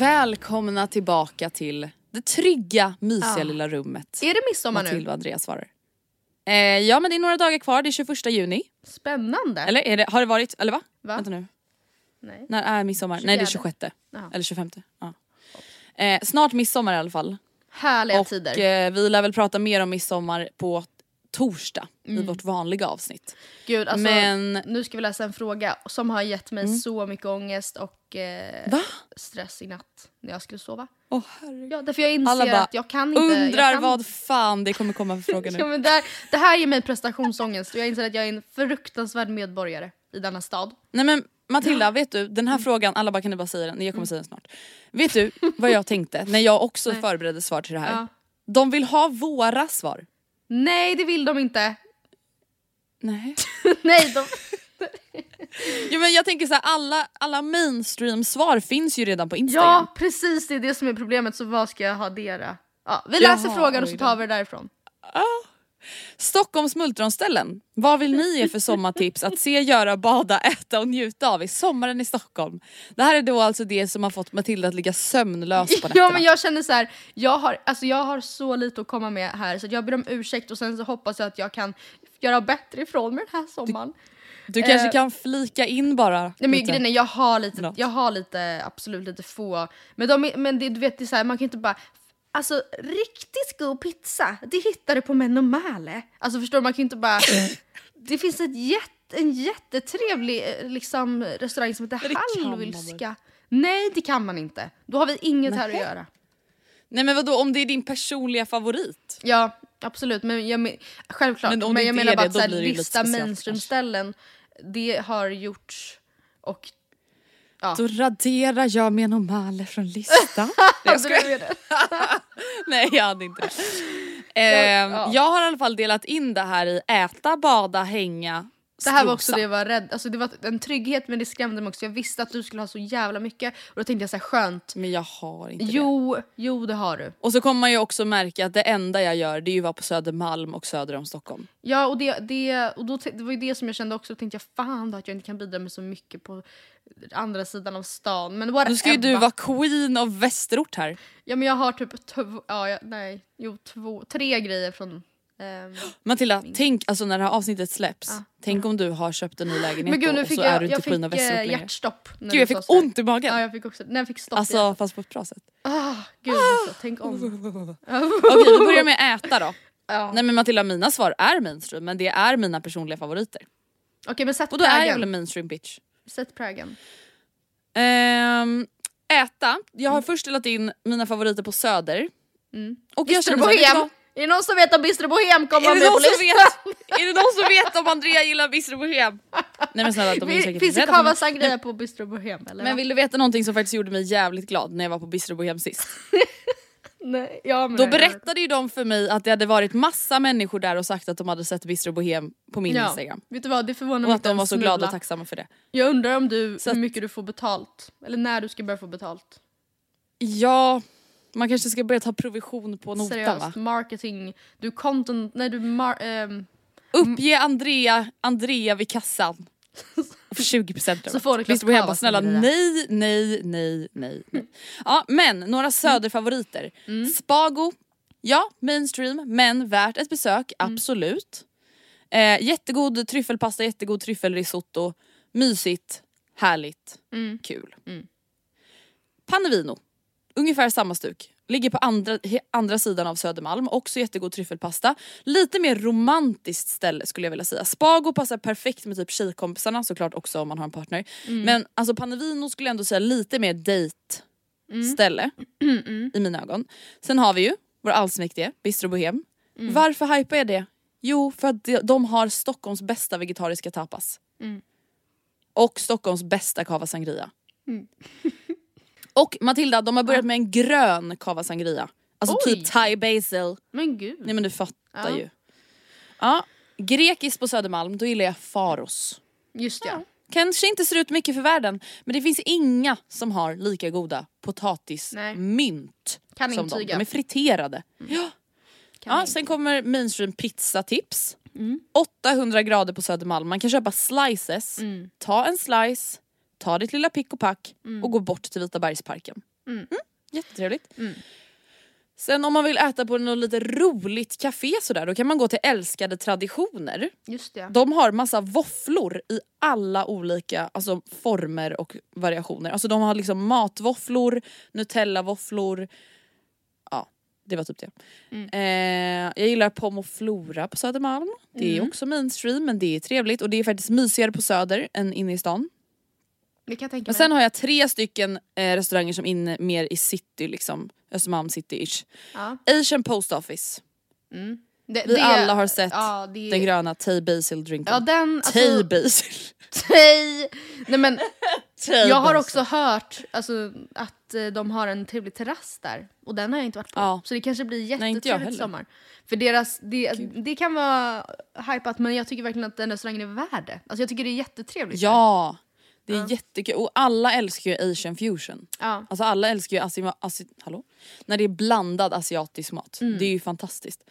Välkomna tillbaka till det trygga, mysiga Ja. lilla rummet. Är det midsommar nu? Matilda och Andreas svarar. Eh, ja men det är några dagar kvar, det är 21 juni. Spännande. Eller det, har det varit, eller va? Va? Vänta nu. Nej. När är midsommar? Nej det är 24. 26. Jaha. Eller 25. Ja. Eh, snart midsommar i alla fall. Härliga och tider. eh, vi lär väl prata mer om midsommar på torsdag i Mm. vårt vanliga avsnitt. Gud, alltså, men- Mm. nu ska vi läsa en fråga som har gett mig så mycket ångest och eh, stress i natt när jag skulle sova. Åh herregud. Ja, därför jag inser Alla bara att jag kan inte... undrar kan, vad fan det kommer komma för fråga Ja, nu. men där, det här ger mig prestationsångest och jag inser att jag är en fruktansvärd medborgare i denna stad. Nej men Matilda, vet du den här frågan, alla bara kan du bara säga den, jag kommer säga den snart. Vet du vad jag tänkte när jag också Nej. förberedde svar till det här? Ja. De vill ha våra svar. Nej, det vill de inte. Nej. Nej, de... Jo, men jag tänker så här, alla, alla mainstream-svar finns ju redan på Instagram. Ja, precis det är det som är problemet, så vad ska jag ha dera? Ja, vi läser Jaha, frågan och så tar vi det därifrån. Stockholms multronställen. Vad vill ni ge för sommartips att se, göra, bada, äta och njuta av i sommaren i Stockholm? Det här är då alltså det som har fått Matilda att ligga sömnlös på nätterna. Ja men jag känner så här, jag har, alltså jag har så lite att komma med här så jag ber om ursäkt och sen så hoppas jag att jag kan göra bättre ifrån mig den här sommaren. Du kanske eh, kan flika in bara. Nej men lite. grejen är, jag har lite, Något. jag har lite, absolut lite få, men, de, men det, du vet det är så här, man kan inte bara Alltså riktigt god pizza, det hittar du på Menomale. Alltså förstår du, man kan ju inte bara... det finns ett jätte, en jättetrevlig eh, liksom, restaurang som heter Hallwylska. Nej det kan man inte, då har vi inget här att göra. Nej men vadå om det är din personliga favorit? Ja, absolut. Men jag, självklart. Men Men, om jag menar bara att så här, speciellt mainstream-ställen, det har gjorts och... Ja. Då raderar jag Menomale från listan. jag skojar. Nej jag hade inte det. Ehm, ja. Jag har i alla fall delat in det här i äta, bada, hänga, Det här var också det jag var rädd alltså det var en trygghet men det skrämde mig också. Jag visste att du skulle ha så jävla mycket och då tänkte jag så här skönt. Men jag har inte det. Jo, jo det har du. Och så kommer man ju också märka att det enda jag gör det är ju att vara på Södermalm och söder om Stockholm. Ja och, det, det, och då, det var ju det som jag kände också. Då tänkte jag fan då att jag inte kan bidra med så mycket på andra sidan av stan. Men Nu ska ju du vara queen av västerort här. Ja men jag har typ två, ja, jag, nej, jo två, tre grejer från... ehm, Matilda, tänk alltså när det här avsnittet släpps. Ja. Tänk om du har köpt en ny lägenhet Men gud nu och fick så är jag, du inte jag queen av fick västerort eh, längre. hjärtstopp. Gud jag fick så ont i magen. Ja jag fick också, när jag fick stopp alltså hjärtat. fast på ett bra sätt. Ah, gud alltså, tänk om. Okej vi börjar med äta då. Ja. Nej men Matilda mina svar är mainstream men det är mina personliga favoriter. Okej men sätt Och då är jag väl en prägen. mainstream bitch. Sätt prägen. Ehm, äta, jag har först delat in mina favoriter på söder. Mm. Och jag Visste du känner så här, Är det någon som vet om Bistro Bohem kommer Är vara det, med på någon som listan? vet, är det någon som vet om Andrea gillar Bistro Bohem? Nej men snälla de är säkert Finns det Cava. Sangria på Bistro Bohem eller? Men vill du veta någonting som faktiskt gjorde mig jävligt glad när jag var på Bistro Bohem sist? Nej, ja, men Då berättade ju de för mig att det hade varit massa människor där och sagt att de hade sett Bistro Bohem på min ja. Instagram. Vet du vad, det förvånar Och mig att inte de var så glada och tacksamma för det. Jag undrar om du, Så hur att- mycket du får betalt. Eller när du ska börja få betalt. Ja, man kanske ska börja ta provision på notan Seriöst, va? marketing, du content, nej du mar, ehm, Uppge Andrea, Andrea vid kassan. För 20% Så får du Bohem Kava bara snälla nej, nej, nej, nej. Ja men några söderfavoriter. Mm. Spago, ja mainstream men värt ett besök, Mm. absolut. Eh, jättegod tryffelpasta, jättegod tryffelrisotto, mysigt, härligt, Mm. kul. Panevino, ungefär samma stuk. Ligger på andra, andra sidan av Södermalm, också jättegod tryffelpasta. Lite mer romantiskt ställe skulle jag vilja säga. Spago passar perfekt med typ tjejkompisarna såklart också om man har en partner. Men alltså Panevino skulle jag ändå säga lite mer date ställe i mina ögon. Sen har vi ju vår allsmäktige Bistro Bohem. Varför hypar jag det? Jo för att de, de har Stockholms bästa vegetariska tapas. Och Stockholms bästa cava sangria. Och Matilda, de har börjat med en grön cava sangria. Alltså Oj. typ thai basil. men gud. Nej men du fattar Ja. ju. Ja, grekiskt på Södermalm, då gillar jag Faros. Just ja. Kanske inte ser ut mycket för världen, men det finns inga som har lika goda potatismynt Kan som intyga. Mm. De är friterade. Ja. Kan Ja, sen kommer mainstream pizzatips. Mm. 800 grader på Södermalm, man kan köpa slices. Mm. Ta en slice, ta ditt lilla pick och pack och gå bort till Vita bergsparken. Mm. Jättetrevligt. Sen om man vill äta på något lite roligt café sådär, då kan man gå till Älskade Traditioner. Just ja. De har massa våfflor i alla olika alltså, former och variationer. Alltså de har liksom matvåfflor, Nutella-våfflor. Ja, det var typ det. Eh, jag gillar Pomoflora på Södermalm. Det är också mainstream men det är trevligt och det är faktiskt mysigare på Söder än inne i stan. Det kan jag tänka Men mig. sen har jag tre stycken eh, restauranger som är inne mer i city liksom. Östermalm city-ish. ja. Asian Post Office. det, Vi alla har sett ja, det, den gröna Tay Basil drinken. Ja den, Tay alltså, Basil. Tay. Nej men Tay jag har också hört alltså, att eh, de har en trevlig terrass där. Och den har jag inte varit på. Ja. Så det kanske blir jättetrevligt i sommar. För deras, det, det kan vara hypat men jag tycker verkligen att den restaurangen är värd det. Alltså jag tycker det är jättetrevligt. Ja, det är jättekul. Och alla älskar ju asian fusion. Ja. Alltså alla älskar ju asi- asi- hallå? När det är blandad asiatisk mat. Mm. Det är ju fantastiskt.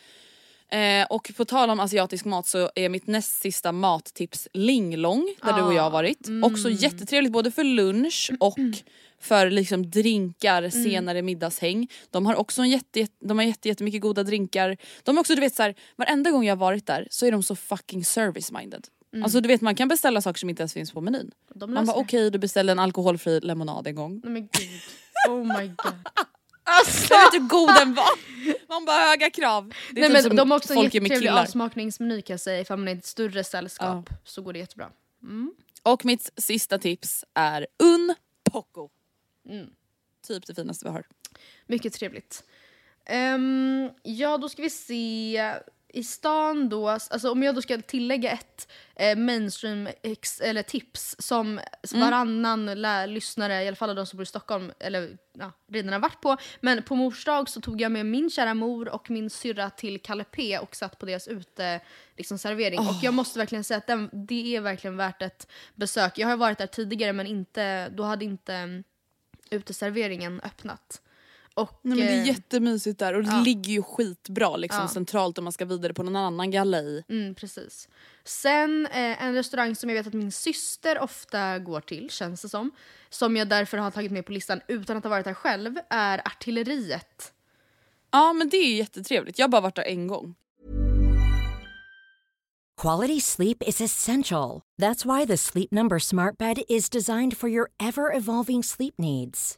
Eh, och på tal om asiatisk mat så är mitt näst sista mattips Linglong där du och jag har varit. Mm. Också jättetrevligt både för lunch och för liksom drinkar Mm. senare middagshäng. De har också en jätte, de har jätte, jättemycket goda drinkar. De är också du vet så här, varenda gång jag har varit där så är de så fucking service minded. Alltså du vet man kan beställa saker som inte ens finns på menyn. Mm. Man bara okej du beställde en alkoholfri lemonad en gång. Nej men gud. Oh my god. Jag vet hur god den var! Man bara höga krav. Det är Nej typ men de har också en jättetrevlig avsmakningsmeny kan jag säga. Ifall man är ett större sällskap så går det jättebra. Och mitt sista tips är Un Poco. Typ det finaste vi har. Mycket trevligt. Ehm, ja, då ska vi se. I stan då, alltså om jag då ska tillägga ett eh, mainstream ex, eller tips som varannan lä- lyssnare, i alla fall de som bor i Stockholm, eller ja, redan har varit på. Men på mors dag så tog jag med min kära mor och min syrra till Kalle P och satt på deras ute liksom, servering. Och jag måste verkligen säga att den, det är verkligen värt ett besök. Jag har varit där tidigare men inte, då hade inte mm, uteserveringen öppnat. Och, Nej, men det är eh, jättemysigt där och det ja. ligger ju skitbra liksom, Ja. centralt om man ska vidare på någon annan galej. Mm, precis. Sen eh, en restaurang som jag vet att min syster ofta går till, känns det som. Som jag därför har tagit med på listan utan att ha varit där själv, är Artilleriet. Ja men det är jättetrevligt, jag har bara varit där en gång. Quality sleep is essential. That's why the Sleep Number Smart Bed is designed for your ever evolving sleep needs.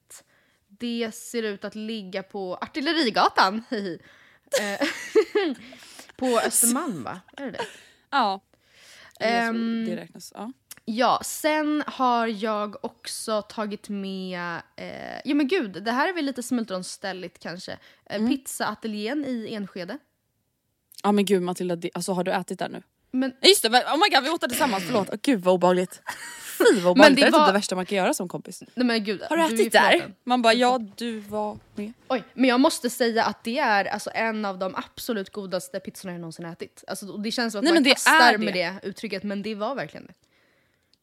Det ser ut att ligga på Artillerigatan. Eh, på Östermalm va? Är det det? Ja. Ehm, det räknas. Ja. Ja, sen har jag också tagit med... Eh, ja men gud, det här är väl lite smultronställigt kanske. Eh, Mm. Pizzaateljén i Enskede. ja men gud Matilda, det, alltså, har du ätit där nu? Men Just det, oh my god vi åt det tillsammans, förlåt. Oh, gud vad obehagligt. Fy vad Men obehagligt, det det är var- typ det värsta man kan göra som kompis. nej men gud. Har du är ätit förlåten. där? Man bara ja du var med. Oj, men jag måste säga att det är alltså en av de absolut godaste pizzorna jag någonsin ätit. Alltså, det känns som att Nej, man det kastar är med det. det uttrycket, men det var verkligen det.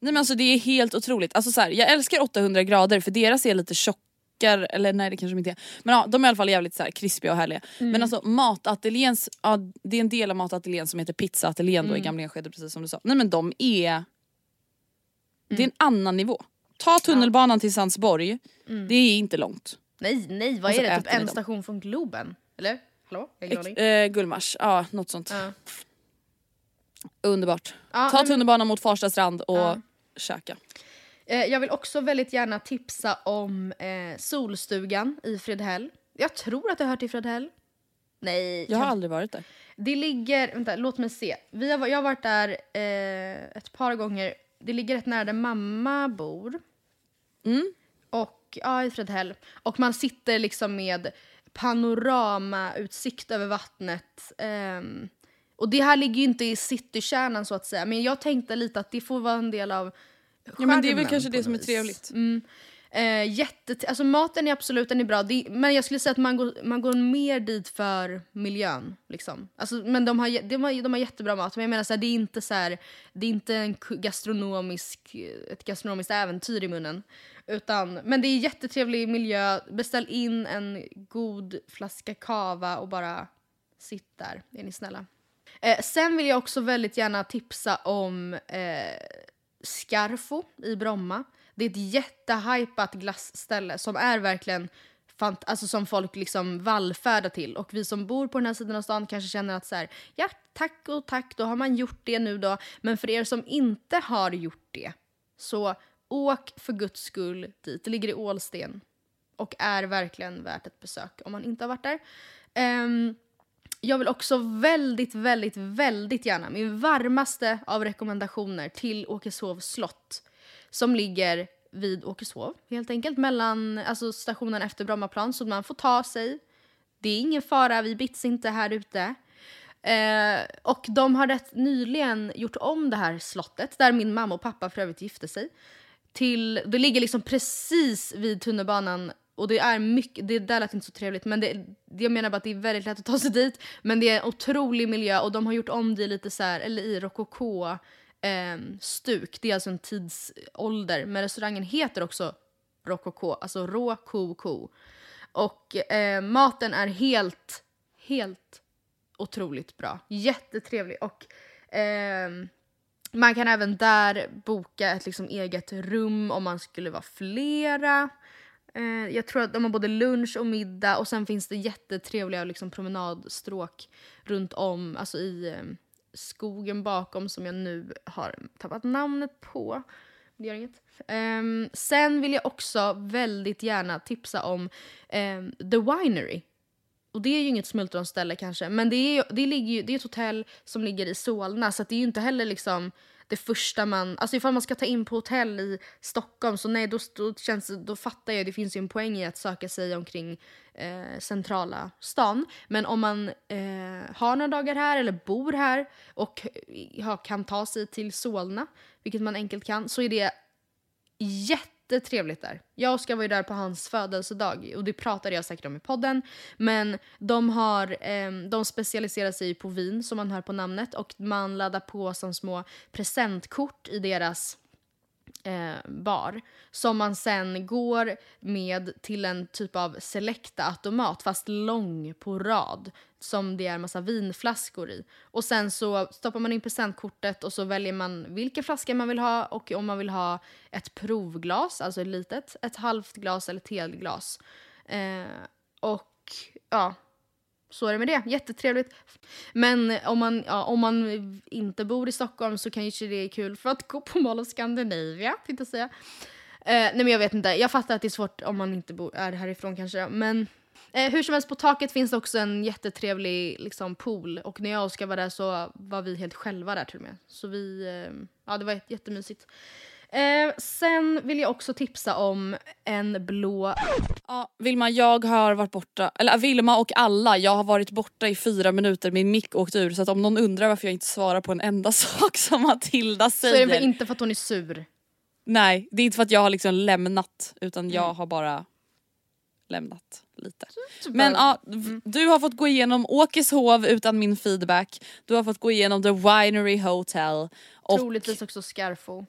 Nej men alltså det är helt otroligt. Alltså, så här, jag älskar 800 grader för deras är lite tjockare, eller nej det kanske de inte är. Men ja, de är i alla fall jävligt så här, krispiga och härliga. Men alltså matateljéns, ja, det är en del av matateljén som heter pizzaateljén då i Gamla Enskede precis som du sa. Nej men de är, det är en annan nivå. Ta tunnelbanan till Sandsborg, det är inte långt. Nej, nej, vad Och så är det? Typ äter en dem. station från Globen? Eller? Hallå? Jag har ingen Ex- aning. eh, Gullmars, ja något sånt. Ja. Underbart. Ja, Ta nej, men- tunnelbanan mot Farsta strand och Ja. käka. Eh, jag vill också väldigt gärna tipsa om eh, Solstugan i Fredhäll. Jag tror att det hör till Fredhäll. Nej, Jag har kan- aldrig varit där. Det ligger, vänta låt mig se. Vi har, jag har varit där eh, ett par gånger. Det ligger rätt nära där mamma bor. Mm. Och ja, i Fredhäll. Och man sitter liksom med panoramautsikt över vattnet. Ehm, och det här ligger ju inte i citykärnan så att säga. Men jag tänkte lite att det får vara en del av Ja, men det är väl kanske det som är vis. trevligt. Mm. Eh, jätte, alltså maten är absolut den är bra, det, men jag skulle säga att man går, man går mer dit för miljön. Liksom. Alltså, men de har, de, har, de har jättebra mat, men jag menar så här, det är inte så här, det är inte en gastronomisk, ett gastronomiskt äventyr i munnen. Utan, men det är jättetrevlig miljö, beställ in en god flaska kava och bara sitt där, är ni snälla. Eh, sen vill jag också väldigt gärna tipsa om eh, Scarfo i Bromma. Det är ett jättehypat glassställe som är verkligen fant- alltså som folk liksom vallfärdar till. Och vi som bor på den här sidan av stan kanske känner att så här, ja tack och tack, då har man gjort det nu då. Men för er som inte har gjort det, så åk för guds skull dit. Det ligger i Ålsten och är verkligen värt ett besök om man inte har varit där. Um, jag vill också väldigt, väldigt, väldigt gärna, min varmaste av rekommendationer till Åkeshov slott som ligger vid Åkeshov helt enkelt, mellan alltså stationen efter Brommaplan så man får ta sig. Det är ingen fara, vi bits inte här ute. Eh, och de har rätt nyligen gjort om det här slottet, där min mamma och pappa för övrigt gifte sig. Till, det ligger liksom precis vid tunnelbanan och det är mycket, det där lät inte så trevligt men det, jag menar bara att det är väldigt lätt att ta sig dit. Men det är en otrolig miljö och de har gjort om det lite så här, eller i rokoko eh, stuk. Det är alltså en tidsålder. Men restaurangen heter också rokoko, alltså rokoko. Och eh, maten är helt, helt otroligt bra. Jättetrevlig och eh, man kan även där boka ett liksom eget rum om man skulle vara flera. Eh, jag tror att de har både lunch och middag och sen finns det jättetrevliga liksom promenadstråk runt om, alltså i eh, skogen bakom som jag nu har tappat namnet på. Det gör inget. Um, sen vill jag också väldigt gärna tipsa om um, The Winery och det är ju inget smultronställe kanske, men det är, det ligger ju, det är ett hotell som ligger i Solna så att det är ju inte heller liksom det första man... Alltså ifall man ska ta in på hotell i Stockholm så nej, då, då, känns, då fattar jag det finns ju en poäng i att söka sig omkring eh, centrala stan. Men om man eh, har några dagar här eller bor här och eh, ha, kan ta sig till Solna, vilket man enkelt kan, så är det jätte jättetrevligt där. Jag och Oskar var ju där på hans födelsedag och det pratade jag säkert om i podden. Men de, har, eh, de specialiserar sig på vin som man hör på namnet och man laddar på som små presentkort i deras eh, bar som man sen går med till en typ av selekta automat fast lång på rad som det är massa vinflaskor i. Och sen så stoppar man in presentkortet och så väljer man vilken flaska man vill ha och om man vill ha ett provglas, alltså ett litet, ett halvt glas eller ett helglas. Eh, och ja, så är det med det. Jättetrevligt. Men om man, ja, om man inte bor i Stockholm så kanske det är kul för att gå på Mall of Scandinavia, tänkte jag säga. Eh, nej men jag vet inte. Jag fattar att det är svårt om man inte bor, är härifrån kanske. Men eh, hur som helst, på taket finns det också en jättetrevlig liksom, pool. Och när jag och Oskar var där så var vi helt själva där till och med. Så vi, eh, ja det var jättemysigt. Eh, sen vill jag också tipsa om en blå Ja, Vilma, jag har varit borta, eller Vilma och alla, jag har varit borta i fyra minuter, min mick åkte ur så att om någon undrar varför jag inte svarar på en enda sak som Matilda Så är säger. det inte för att hon är sur. Nej, det är inte för att jag har liksom lämnat utan Mm. jag har bara lämnat lite. Men ja, v- du har fått gå igenom Åkeshov utan min feedback, du har fått gå igenom The Winery Hotel och... Troligtvis också Scarfo.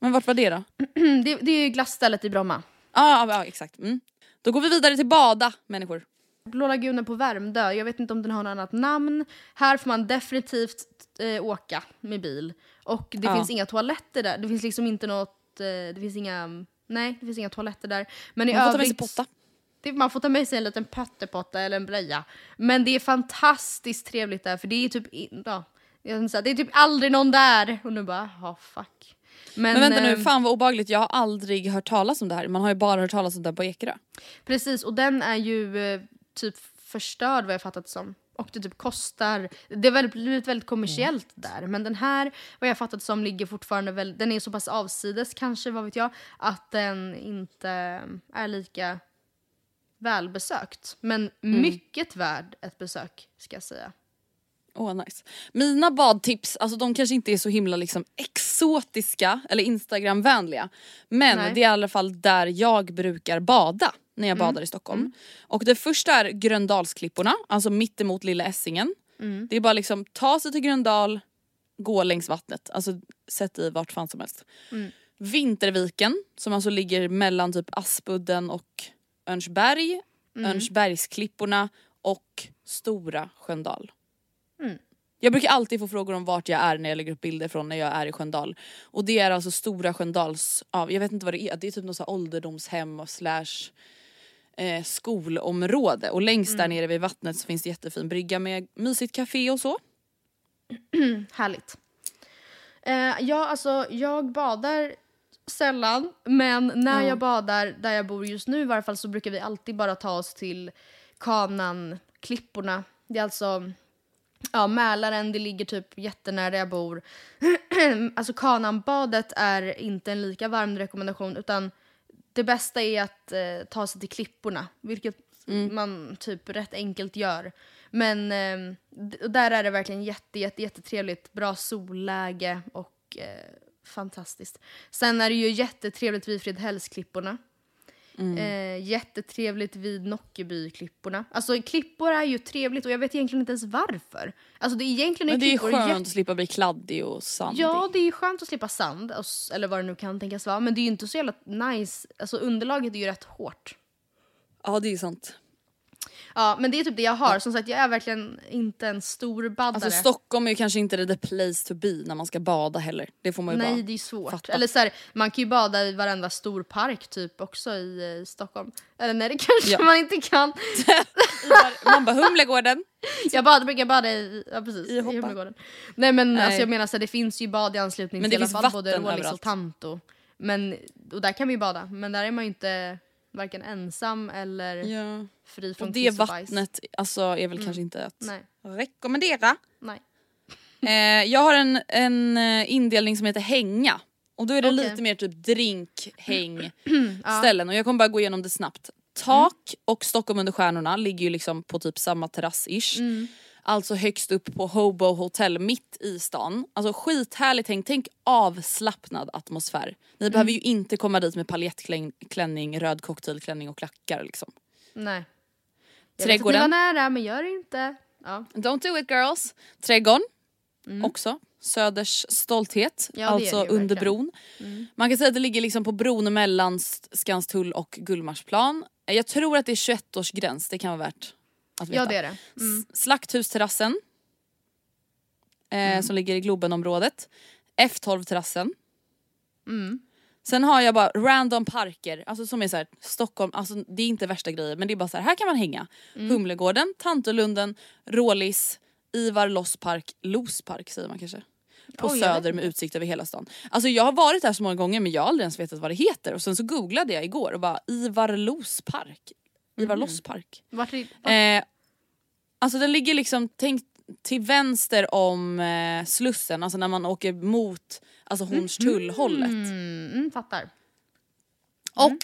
Men vart var det då? det, det är ju glassstället i Bromma. Ja, ja exakt. Mm. Då går vi vidare till bada människor. Blå lagunen på Värmdö. Jag vet inte om den har något annat namn. Här får man definitivt eh, åka med bil. Och det Ja. finns inga toaletter där. Det finns liksom inte något... Eh, det finns inga... Nej, det finns inga toaletter där. Men i Man får ta med sig potta. Det, man får ta med sig en liten pöttepotta eller en blöja. Men det är fantastiskt trevligt där för det är typ... in- Ja, det är typ aldrig någon där. Och nu bara, ja fuck. Men vänta nu, ehm, fan vad obehagligt. Jag har aldrig hört talas om det här. Man har ju bara hört talas om det på Ekerö. Precis, och den är ju eh, typ förstörd vad jag fattat som. Och det typ kostar, det har blivit väldigt kommersiellt där. Men den här, vad jag fattat som, ligger fortfarande väl, den är så pass avsides kanske, vad vet jag, att den inte är lika välbesökt. Men mycket värd ett besök, ska jag säga. Åh nice. Mina badtips, alltså de kanske inte är så himla liksom exotiska eller instagramvänliga. Men Nej. det är i alla fall där jag brukar bada när jag badar i Stockholm. Och det första är Gröndalsklipporna, alltså mittemot Lilla Essingen. Det är bara liksom ta sig till Gröndal, gå längs vattnet, alltså sätt i vart fan som helst. Vinterviken som alltså ligger mellan typ Aspudden och Örnsberg, Örnsbergsklipporna och Stora Sköndal. Jag brukar alltid få frågor om vart jag är när jag lägger upp bilder från när jag är i Sköndal. Och det är alltså Stora Sköndals, ja, jag vet inte vad det är, det är typ något så här ålderdomshem och slash eh, skolområde. Och längst där nere vid vattnet så finns det jättefin brygga med mysigt café och så. Härligt. Eh, ja, alltså jag badar sällan, men när jag badar där jag bor just nu i varje fall så brukar vi alltid bara ta oss till Kanan-klipporna. Det är alltså ja, Mälaren, det ligger typ jättenära där jag bor. alltså Kananbadet är inte en lika varm rekommendation utan det bästa är att eh, ta sig till klipporna, vilket man typ rätt enkelt gör. Men eh, där är det verkligen jätte, jätte, jättetrevligt, bra solläge och eh, fantastiskt. Sen är det ju jättetrevligt vid Fredhällsklipporna. Eh, jättetrevligt vid Nockebyklipporna. Alltså klippor är ju trevligt och jag vet egentligen inte ens varför. Alltså det är egentligen Men det är skönt jätte- att slippa bli kladdig och sandig. Ja, det är skönt att slippa sand, eller vad det nu kan tänkas vara. Men det är ju inte så jävla nice. Alltså underlaget är ju rätt hårt. ja det är sant. Ja, men det är typ det jag har. Som sagt, jag är verkligen inte en stor baddare. Alltså Stockholm är ju kanske inte the place to be när man ska bada heller. Det får man ju Nej, bara det är svårt. fatta. Eller så här, man kan ju bada i varenda stor park typ också i eh, Stockholm. Eller nej, det kanske Ja. man inte kan. Man bara Humlegården. Jag badar, brukar bada i, ja, precis, I i. Humlegården. Nej men Nej. alltså, jag menar så här, det finns ju bad i anslutning Men till det i alla finns fall både Rålis och. Tanto. Men, och där kan vi ju bada, men där är man ju inte varken ensam eller Ja. fri från Och det kiss och bajs. vattnet alltså, är väl kanske inte att Nej. rekommendera. Nej. Eh, jag har en, en eh, indelning som heter hänga. Och då är det Okej. lite mer typ drink, häng, ställen. Och jag kommer bara gå igenom det snabbt. Tak och Stockholm under stjärnorna ligger ju liksom på typ samma terrass-ish. Alltså högst upp på Hobo Hotel mitt i stan. Alltså skithärligt häng, tänk avslappnad atmosfär. Ni behöver ju inte komma dit med paljettklänning, röd cocktailklänning och klackar liksom. Nej. Jag Trädgården. vet att ni var nära men gör det inte. Ja. Don't do it girls. Trädgården också. Söders stolthet, Mm. Ja, det alltså det ju under bron. Man kan säga att det ligger liksom på bron mellan Skanstull och Gullmarsplan. Jag tror att det är 21-årsgräns, det kan vara värt att veta. ja det är det. S- Slakthusterrassen eh, Mm. som ligger i Globenområdet. F12-terrassen. Mm. Sen har jag bara random parker, alltså som är så här, Stockholm, alltså det är inte värsta grejer men det är bara så här, här kan man hänga. Mm. Humlegården, Tantolunden, Rålis, Ivar Losspark, Lospark säger man kanske. På vet Söder med utsikt över hela stan. Alltså jag har varit där så många gånger men jag har aldrig ens vetat vad det heter och sen så googlade jag igår och bara Ivar Lospark. Ivar Losspark. Vart är, vart, Eh, alltså den ligger liksom, tänk till vänster om eh, Slussen, alltså när man åker mot alltså Hornstull-hållet. mm, mm, fattar. Och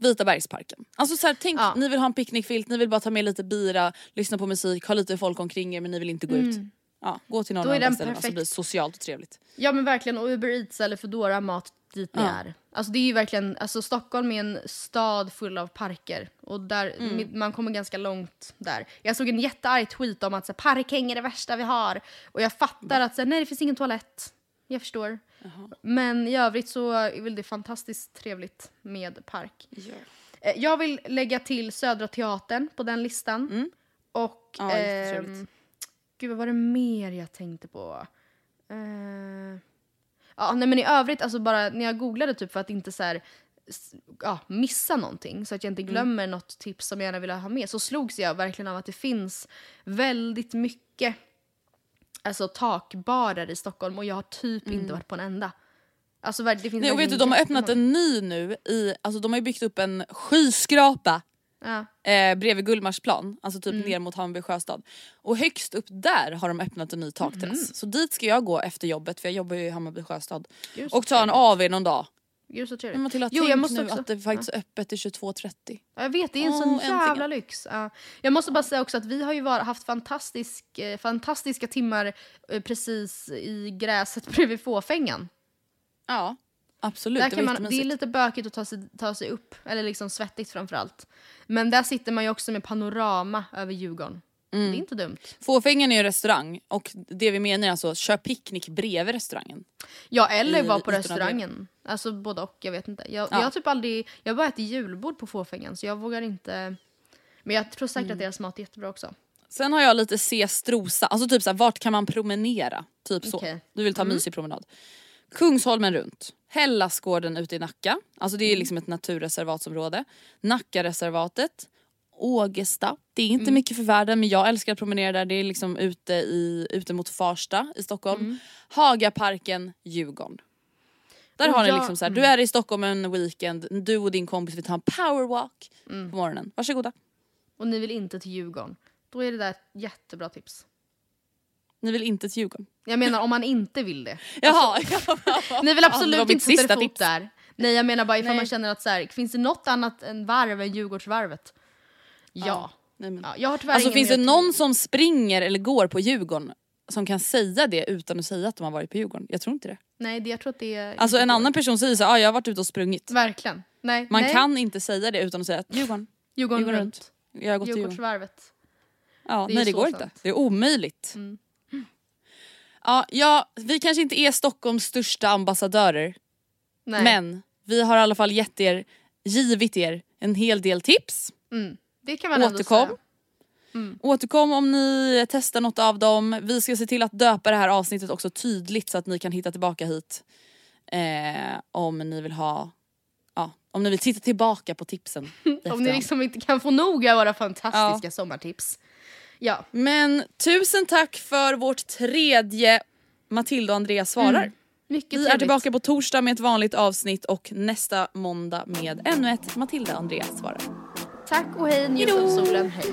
Vita bergsparken. Alltså så här, tänk, Ja. ni vill ha en picknickfilt, ni vill bara ta med lite bira, lyssna på musik, ha lite folk omkring er men ni vill inte gå ut. Ja, gå till någon Mm. Av de den ställena så perfekt. blir socialt och trevligt. Ja men verkligen och Uber Eats eller Foodora mat dit ni Ja. är. Alltså det är ju verkligen, alltså Stockholm är en stad full av parker och där, Mm. man kommer ganska långt där. Jag såg en jättearg tweet om att så, här, parkhäng är det värsta vi har och jag fattar att så, här, nej det finns ingen toalett. Jag förstår. Men i övrigt så är väl det fantastiskt trevligt med park. Eh, Jag vill lägga till Södra Teatern på den listan. Och... Ja, jättetrevligt. Gud, vad var det mer jag tänkte på? Eh, ja, nej, men i övrigt, alltså bara när jag googlade typ för att inte så här, ja, missa någonting så att jag inte glömmer något tips som jag gärna vill ha med så slogs jag verkligen av att det finns väldigt mycket alltså, takbarer i Stockholm och jag har typ inte varit på en enda. Alltså, det finns Nej, och vet du, de har öppnat en ny nu, i, alltså de har byggt upp en skyskrapa Ja. eh, bredvid Gullmarsplan, alltså Mm. typ ner mot Hammarby sjöstad. Och högst upp där har de öppnat en ny takterrass. Så dit ska jag gå efter jobbet för jag jobbar ju i Hammarby sjöstad. Så Och ta en. AW någon dag. Gud så trevligt. Men Matilda, Jo, jag måste nu också- att det faktiskt är öppet till 22.30. Ja, Jag vet, det är en Åh, sån äntligen. jävla lyx. Ja. Jag måste bara säga också att vi har ju var, haft fantastisk, eh, fantastiska timmar eh, precis i gräset bredvid fåfängan. Ja, absolut. Där kan man, det är lite bökigt att ta sig, ta sig upp, eller liksom svettigt framförallt. Men där sitter man ju också med panorama över Djurgården. Mm. Det är inte dumt. Fåfängan är ju restaurang och det vi menar är alltså kör picknick bredvid restaurangen. Ja, eller vara på restaurangen. Alltså både och, jag vet inte. Jag, Ja. jag har typ aldrig, jag har bara ätit julbord på fåfängan så jag vågar inte. Men jag tror säkert Mm. att deras mat är jättebra också. Sen har jag lite se Strosa, alltså typ såhär, vart kan man promenera? Typ så. Okej. Du vill ta en mysig promenad. Kungsholmen runt. Hellasgården ute i Nacka, alltså det är liksom ett naturreservatsområde. Nackareservatet. Ågesta. Det är inte mycket för världen men jag älskar att promenera där. Det är liksom ute, i, ute mot Farsta i Stockholm. Hagaparken, Djurgården. Där Och har ni liksom så här, du är i Stockholm en weekend, du och din kompis vill ta en powerwalk på morgonen. Varsågoda. Och ni vill inte till Djurgården. Då är det där ett jättebra tips. Ni vill inte till Djurgården. Jag menar om man inte vill det. Jaha, Ni vill Ja, det absolut mitt inte sätta er fot där. Nej jag menar bara ifall Nej. man känner att så här, finns det något annat än varv än Djurgårdsvarvet? Ja. Nej, men. ja jag har Alltså finns det någon som springer eller går på Djurgården som kan säga det utan att säga att de har varit på Djurgården? Jag tror inte det. Nej det, jag tror att det är... Alltså en annan person säger så ah, jag har varit ute och sprungit. Verkligen. Nej. Man nej. kan inte säga det utan att säga att Djurgården, Djurgården, Djurgården runt. jag har gått. Djurgårdsvarvet. Ja, det nej det går sant. inte. Det är omöjligt. Mm. Ja, ja, vi kanske inte är Stockholms största ambassadörer Nej. men vi har i alla fall gett er, givit er en hel del tips. Mm. Det kan man ändå Återkom. säga. Återkom om ni testar något av dem. Vi ska se till att döpa det här avsnittet också tydligt så att ni kan hitta tillbaka hit. Eh, om ni vill ha, ja, om ni vill titta tillbaka på tipsen. Om ni liksom inte kan få nog av våra fantastiska sommartips. Ja. Men tusen tack för vårt tredje Matilda och Andreas svarar. Mycket Vi är trevligt. tillbaka på torsdag med ett vanligt avsnitt och nästa måndag med ännu ett Matilda och Andreas svarar. Tack och hej, njut av solen. Hej.